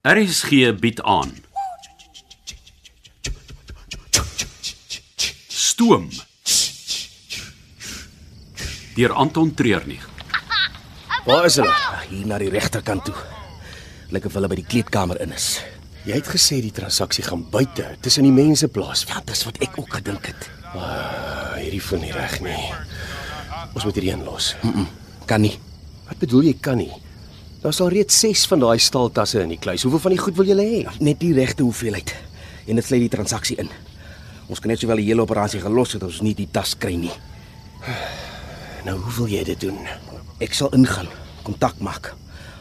RSG bied aan. Stoom. Deur Anton Treurnig. Waar is hulle? Hier na die regterkant toe. Lyk of hulle by die kleedkamer in is. Jy het gesê die transaksie gaan buite, tussen die mense plaas. Ja, dis wat ek ook gedink het. Ah, hierdie voel nie reg nie. Ons moet hierdie inlos. Mm -mm, kan nie. Wat bedoel jy kan nie? Daar's al reeds 6 van daai staaltasse in die kluis. Hoeveel van die goed wil jy hê? Net die regte hoeveelheid. En dit sluit die transaksie in. Ons kan net sowel die hele operasie gelos het as ons nie die tas kry nie. Nou, hoe wil jy dit doen? Ek sal ingaan, kontak maak.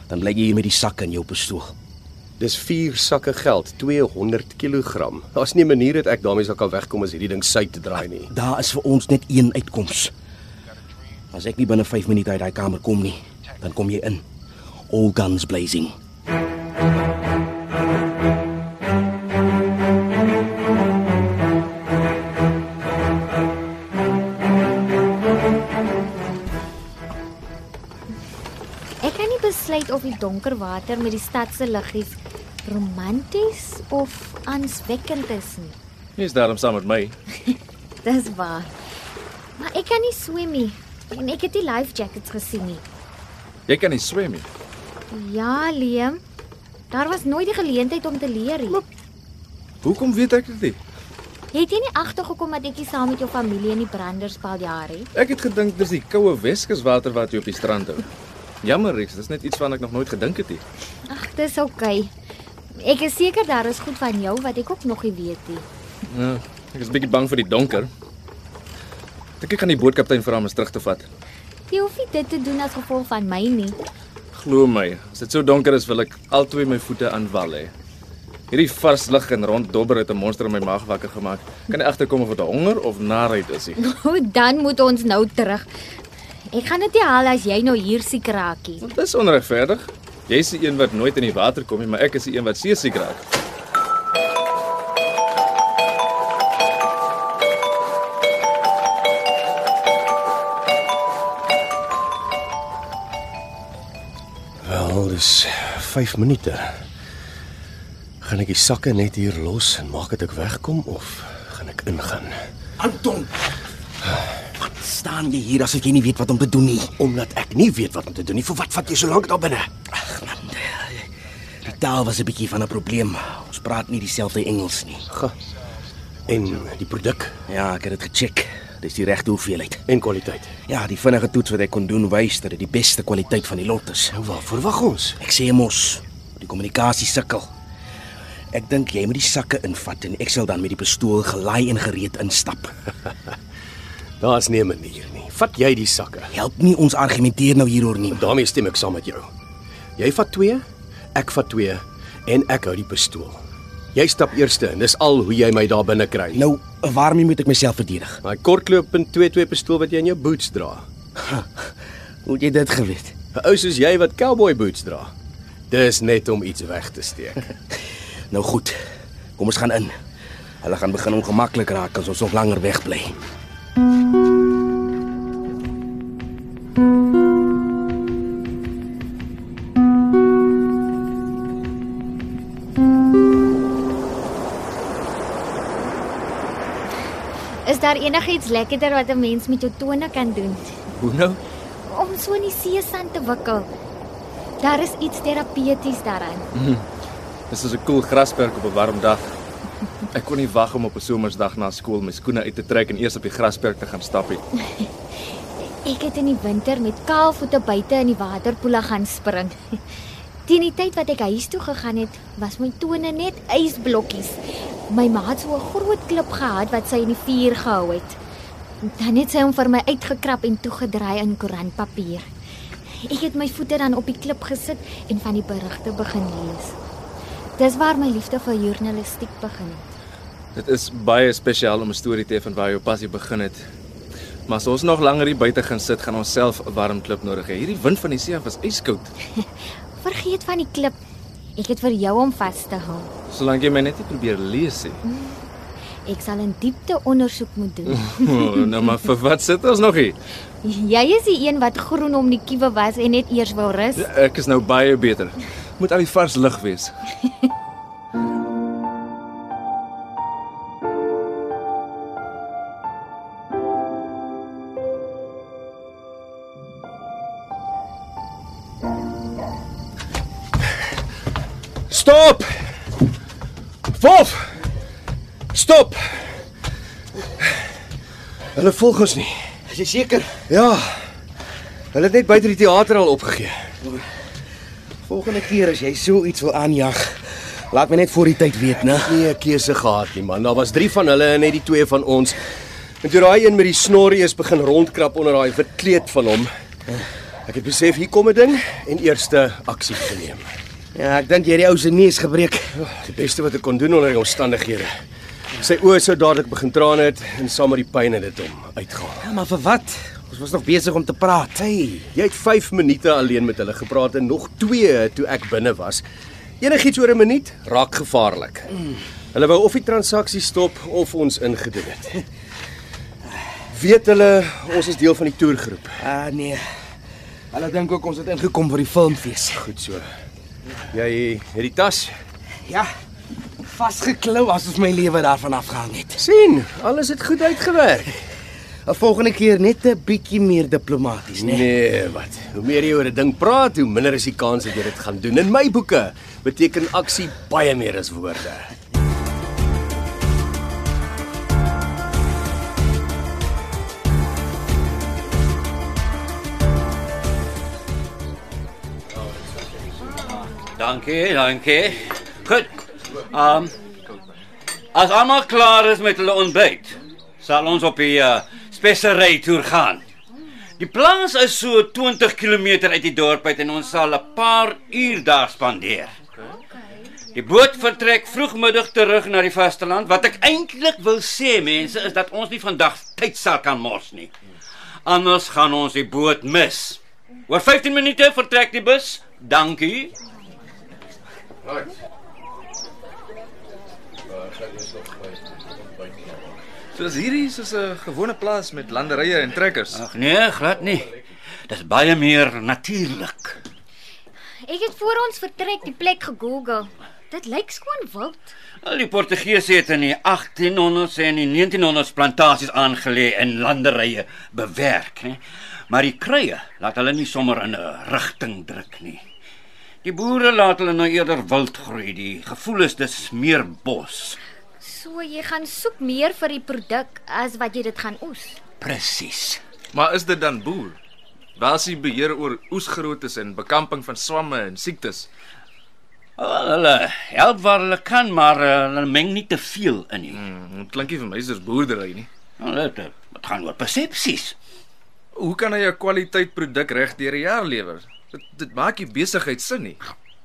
Dan bly jy hier met die sakke in jou pistool. Dis 4 sakke geld, 200 kg. Daar's nie 'n manier dat ek daarmee sal kan wegkom as hierdie ding suid te draai nie. Daar is vir ons net een uitkoms. As ek nie binne 5 minute uit daai kamer kom nie, dan kom jy in. All guns blazing. Ek kan nie besluit of die donker water met die stad se liggies romanties of aanswekkend is nie. Jy's daarom saam met my. Dis waar. Maar ek kan nie swem nie en ek het nie life jackets gesien nie. Jy kan nie swem nie. Ja, Liam. Daar was nooit die geleentheid om te leer nie. Hoekom weet ek dit nie? Het jy nie agtergekom dat ek saam met jou familie in die branderspal jaar het? Ek het gedink dis die koue Weskuswater wat jy op die strand hou. Jammer, Rex, dis net iets waaraan ek nog nooit gedink het nie. Ag, dis oukei. Okay. Ek is seker daar is goed van jou wat ek ook nog nie weet nie. Ja, ek is bietjie bang vir die donker. Dink ek gaan die bootkaptein vra om ons terug te vat. Jy hoef nie dit te doen as gevolg van my nie. Glo my, as dit so donker is, wil ek albei my voete aan wal hê. Hierdie vars lig en ronddobber het 'n monster in my maag wakker gemaak. Kan nie agterkom of dit honger of narheid is nie. Hoe dan moet ons nou terug? Ek gaan dit nie haal as jy nou hier siek raak nie. Dit is onregverdig. Jy's die een wat nooit in die water kom nie, maar ek is die een wat seesiek raak. Dis 5 minute. Gaan ek die sakke net hier los en maak dit ek wegkom of gaan ek ingaan? Anton. Wat staan jy hier as ek jy nie weet wat om te doen nie? Omdat ek nie weet wat om te doen nie. Vir wat vat jy so lank daar binne? Ag man. Die taal was 'n bietjie van 'n probleem. Ons praat nie dieselfde Engels nie. Ga. En die produk Ja, ek het dit gecheck. Dis die regte hoeveelheid. en kwaliteit. Ja, die vinnige toets wat ek kon doen wys dat dit die beste kwaliteit van die lot is. Nou waarvoor wag ons? Ek sê mos, die kommunikasie sukkel. Ek dink jy moet die sakke invat en ek sal dan met die pistool gelaai en gereed instap. Daar's nie 'n manier nie. Vat jy die sakke. Help nie ons argumenteer nou hieroor nie. daarmee stem ek saam met jou. Jy vat 2, ek vat 2 en ek hou die pistool. Jy stap eerste en dis al hoe jy my daar binne kry. Nou, waarmee moet ek myself verdedig? Daai kortloop en 22 pistool wat jy in jou boots dra. Hoe het jy dit geweet? 'n Ou soos jy wat cowboy boots dra. Dis net om iets weg te steek. Nou goed. Kom ons gaan in. Hulle gaan begin ongemaklik raak as ons nog langer wegbly. Is daar enigiets lekkerder wat 'n mens met jou tone kan doen? Hoe nou? Om so in die seesand te wikkel. Daar is iets terapeuties daaraan. Dis soos 'n koel grasperk op 'n warm dag. Ek kon nie wag om op 'n somersdag na skool my skoene uit te trek en eers op die grasperk te gaan stap nie. Ek het in die winter met kaal voete buite in die waterpoele gaan spring. Teen die tyd wat ek huis toe gegaan het, was my tone net ysblokkies. My ma het so 'n groot klip gehad wat sy in die vuur gehou het. Dan het sy hom vir my uitgekrap en toegedraai in koerantpapier. Ek het my voete dan op die klip gesit en van die berigte begin lees. Dis waar my liefde vir journalistiek begin het. Dit is baie spesiaal om 'n storie te hê van waar jou passie begin het. Maar as ons nog langer hier buite gaan sit, gaan ons self 'n warm klip nodig hê. Hierdie wind van die see af is yskoud. Vergeet van die klip. Ek het vir jou om vas te hou. Solank jy my net nie probeer lees nie. Ek sal 'n diepte ondersoek moet doen. Oh, nou maar vir wat sit ons nog hier? Jy is die een wat groen om die kiewe was en net eers wou rus. Ek is nou baie beter. Moet al die vars lug wees. Stop! Wolf! Stop! Hulle volg ons nie. Is jy seker? Ja. Hulle het net buite die teater al opgegee. Volgende keer as jy so iets wil aanjag, laat my net voor die tyd weet, né? Nie 'n keuse gehad nie, man. Daar was 3 van hulle en net die twee van ons. En toe daai een met die snorrie is begin rondkrap onder daai verkleed van hom. Ek het besef hier kom 'n ding en eerste aksie geneem. Ja, ek dink jy het die ou se neus gebreek. Die beste wat ek kon doen onder die omstandighede. Sy oë sou dadelik begin traan het en saam met die pyn het dit hom uitgehaal. Ja, maar vir wat? Ons was nog besig om te praat. Hey, jy het 5 minute alleen met hulle gepraat en nog 2 toe ek binne was. Enigiets oor 'n minuut raak gevaarlik. Hulle wou of die transaksie stop of ons ingedien het. Weet hulle ons is deel van die toergroep. Ah nee. Hulle dink ook ons het ingekom vir die filmfees. Goed so. Jy het die tas. Ja. Vasgeklou asof my lewe daarvan afgehang het. sien, alles het goed uitgewerk. 'n Volgende keer net 'n bietjie meer diplomaties, né? Nee, wat? Hoe meer jy oor 'n ding praat, hoe minder is die kans dat jy dit gaan doen. In my boeke beteken aksie baie meer as woorde. Dankie, dankie. Goed. Ehm um, as almal klaar is met hulle ontbyt, sal ons op die uh, spesery toer gaan. Die plaas is so 20 km uit die dorp uit en ons sal 'n paar uur daar spandeer. Die boot vertrek vroegmiddag terug na die vasteland. Wat ek eintlik wil sê mense is dat ons nie vandag tyd sal kan mors nie. Anders gaan ons die boot mis. Oor 15 minute vertrek die bus. Dankie. So as hierdie is soos 'n gewone plaas met landerye en trekkers. Ag nee, glad nie. Dis baie meer natuurlik. Ek het voor ons vertrek die plek gegoogel. Dit lyk skoon wild. Al die Portugese het in die 1800s en die 1900s plantasies aangelê en landerye bewerk, hè. Maar die krye laat hulle nie sommer in 'n rigting druk nie. Die boere laat hulle nou eerder wild groei. Die gevoel is dis meer bos. So jy gaan soek meer vir die produk as wat jy dit gaan oes. Presies. Maar is dit dan boer? Waar is die beheer oor oesgrootes en bekamping van swamme en siektes? Wel, hulle help waar hulle kan, maar uh, hulle meng nie te veel in nie. Hmm, dit klink nie vir my soos boerdery nie. Nou, dit dit gaan oor persepsies. Hoe kan hy 'n kwaliteit produk reg deur die jaar lewer? Dit dit maak nie besigheid sin nie.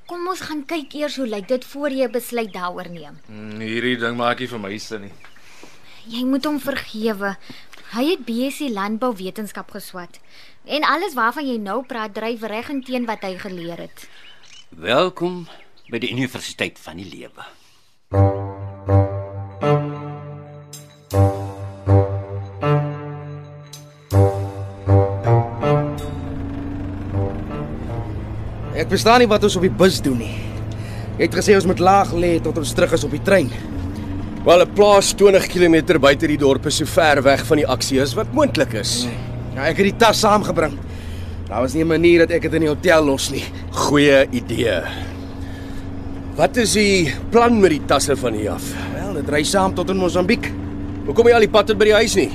Kom ons gaan kyk eers hoe lyk dit voor jy besluit daaroor neem. Hmm, hierdie ding maak nie vir my sin nie. Jy moet hom vergewe. Hy het BSc landbouwetenskap geswat. En alles waarvan jy nou praat, dryf reg in teen wat hy geleer het. Welkom by die Universiteit van die Lewe. Ek verstaan nie wat ons op die bus doen nie. Jy het gesê ons moet laag lê tot ons terug is op die trein. Wel 'n plaas 20 km buite die dorp is so ver weg van die aksie as wat moontlik is. Ja, ek het die tas saamgebring. Daar was nie 'n manier dat ek dit in die hotel los nie. Goeie idee. Wat is die plan met die tasse van hier af? Wel, dit ry saam tot in Mosambiek. Hoekom jy al die pad tot by die huis nie?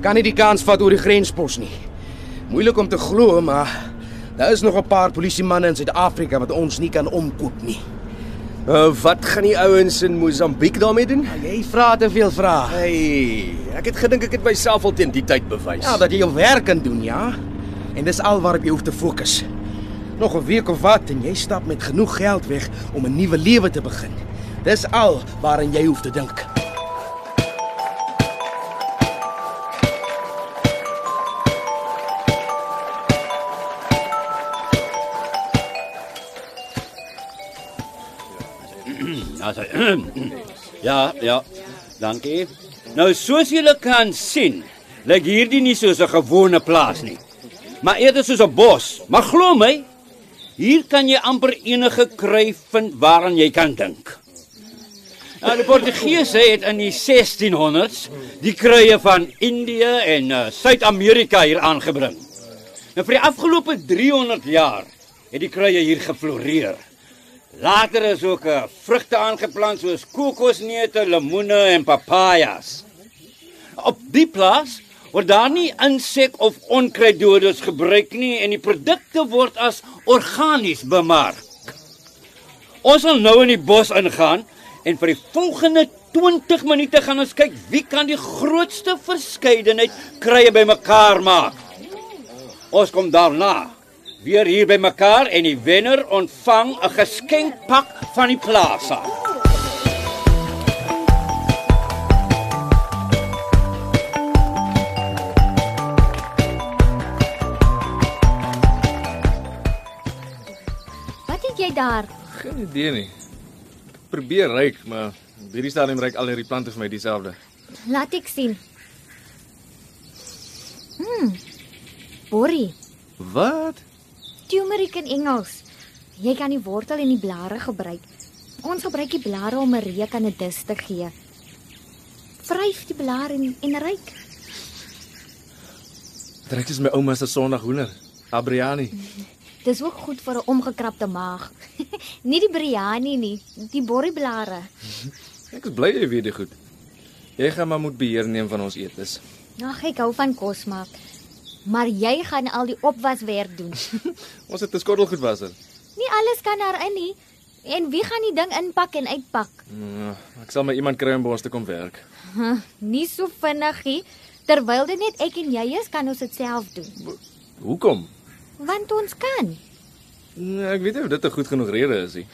Kan nie die kans vat oor die grenspos nie. Moeilik om te glo, maar daar is nog 'n paar polisiemanne in Suid-Afrika wat ons nie kan omkoop nie. Uh, wat gaan die ouens in Mosambiek daarmee doen? Jy vra te veel vrae. Hey, ek het gedink ek het myself al teen die tyd bewys. Ja, dat jy jou werk kan doen, ja. En dis al waarop jy hoef te fokus. Nog 'n week of wat en jy stap met genoeg geld weg om 'n nuwe lewe te begin. Dis al waaraan jy hoef te dink. Also, ja, ja. Dankie. Nou soos julle kan sien, lyk hierdie nie soos 'n gewone plaas nie. Maar eerder soos 'n bos. Maar glo my, hier kan jy amper enige kry vind waaraan jy kan dink. Nou die Portugese het in die 1600s die kruie van Indië en uh, Suid-Amerika hier aangebring. Nou vir die afgelope 300 jaar het die kruie hier gefloreer. Later is ook uh, vrugte aangeplant soos kokosneute, lemoene en papajas. Op die plaas word daar nie insek of onkruiddoders gebruik nie en die produkte word as organies bemark. Ons sal nou in die bos ingaan en vir die volgende 20 minute gaan ons kyk wie kan die grootste verskeidenheid krye bymekaar maak. Ons kom daarna weer hier bymekaar en die wenner ontvang 'n geskenkpak van die plaas af. Wat het jy daar? Geen idee nie. Probeer ryk, maar hierdie stadium ryk al hierdie plante vir my dieselfde. Laat ek sien. Hm. Borrie, Wat? Turmeric in Engels. Jy kan die wortel en die blare gebruik. Ons gebruik die blare om 'n reuk aan 'n dis te gee. Vryf die blare en, en ryk. Dit soos my ouma se Sondag hoender. Abriani. Dis ook goed vir 'n omgekrapte maag. nie die biryani nie, die borrieblare. Ek is bly jy weet dit goed. Jy gaan maar moet beheer neem van ons eetes. Ag, ek hou van kos maak. Maar jy gaan al die opwaswerk doen. Ons het 'n skottelgoedwasser. nie alles kan daarin nie. En wie gaan die ding inpak en uitpak? Ja, ek sal my iemand kry om by ons te kom werk. Huh, nie so vinnig nie. Terwyl dit net ek en jy is, kan ons dit self doen. Hoekom? Want ons kan. Nee, ek weet nie of dit 'n goed genoeg rede is nie.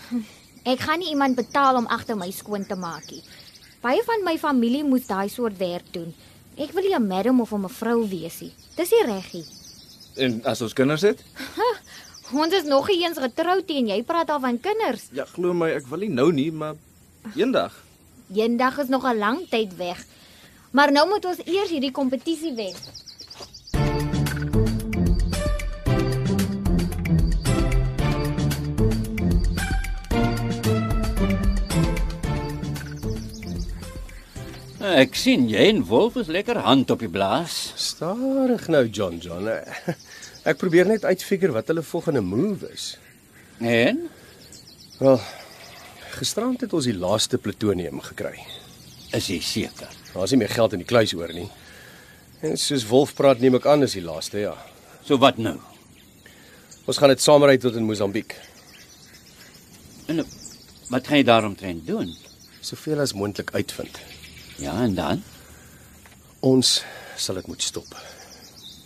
Ek gaan nie iemand betaal om agter my skoon te maak nie. Baie van my familie moet daai soort werk doen. Ek wil nie 'n madam of 'n mevrou wees nie. Dis nie reggie. En as ons kinders het? Ons is nog nie eens getroud nie en jy praat al van kinders. Ja, glo my, ek wil nie nou nie, maar eendag. Eendag is nog 'n lang tyd weg. Maar nou moet ons eers hierdie kompetisie wen. Ek sien jy en Wolf is lekker hand op die blaas. Stadig nou, John John. Ek probeer net uitfigure wat hulle volgende move is. En Wel, gisterand het ons die laaste plutonium gekry. is jy seker? Daar's nie meer geld in die kluis oor nie. En soos Wolf praat, neem ek aan is die laaste, ja. So wat nou? Ons gaan dit saamry tot in Mosambiek. En wat gaan jy daaromtrent doen? Soveel as moontlik uitvind. Ja, en dan? Ons sal dit moet stop.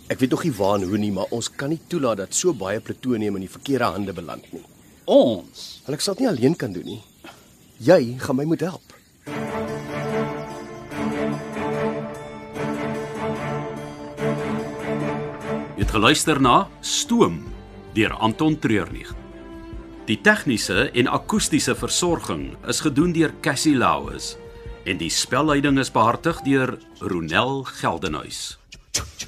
Ek weet nog nie waar en hoe nie, maar ons kan nie toelaat dat so baie plutonium in die verkeerde hande beland nie. Ons. Ek sal dit nie alleen kan doen nie. Jy gaan my moet help. Jy het geluister na Stoom deur Anton Treurnig. Die tegniese en akoestiese versorging is gedoen deur Cassie Lauis en die spelleiding is behartig deur Ronel Geldenhuys. Tjoe, tjoe.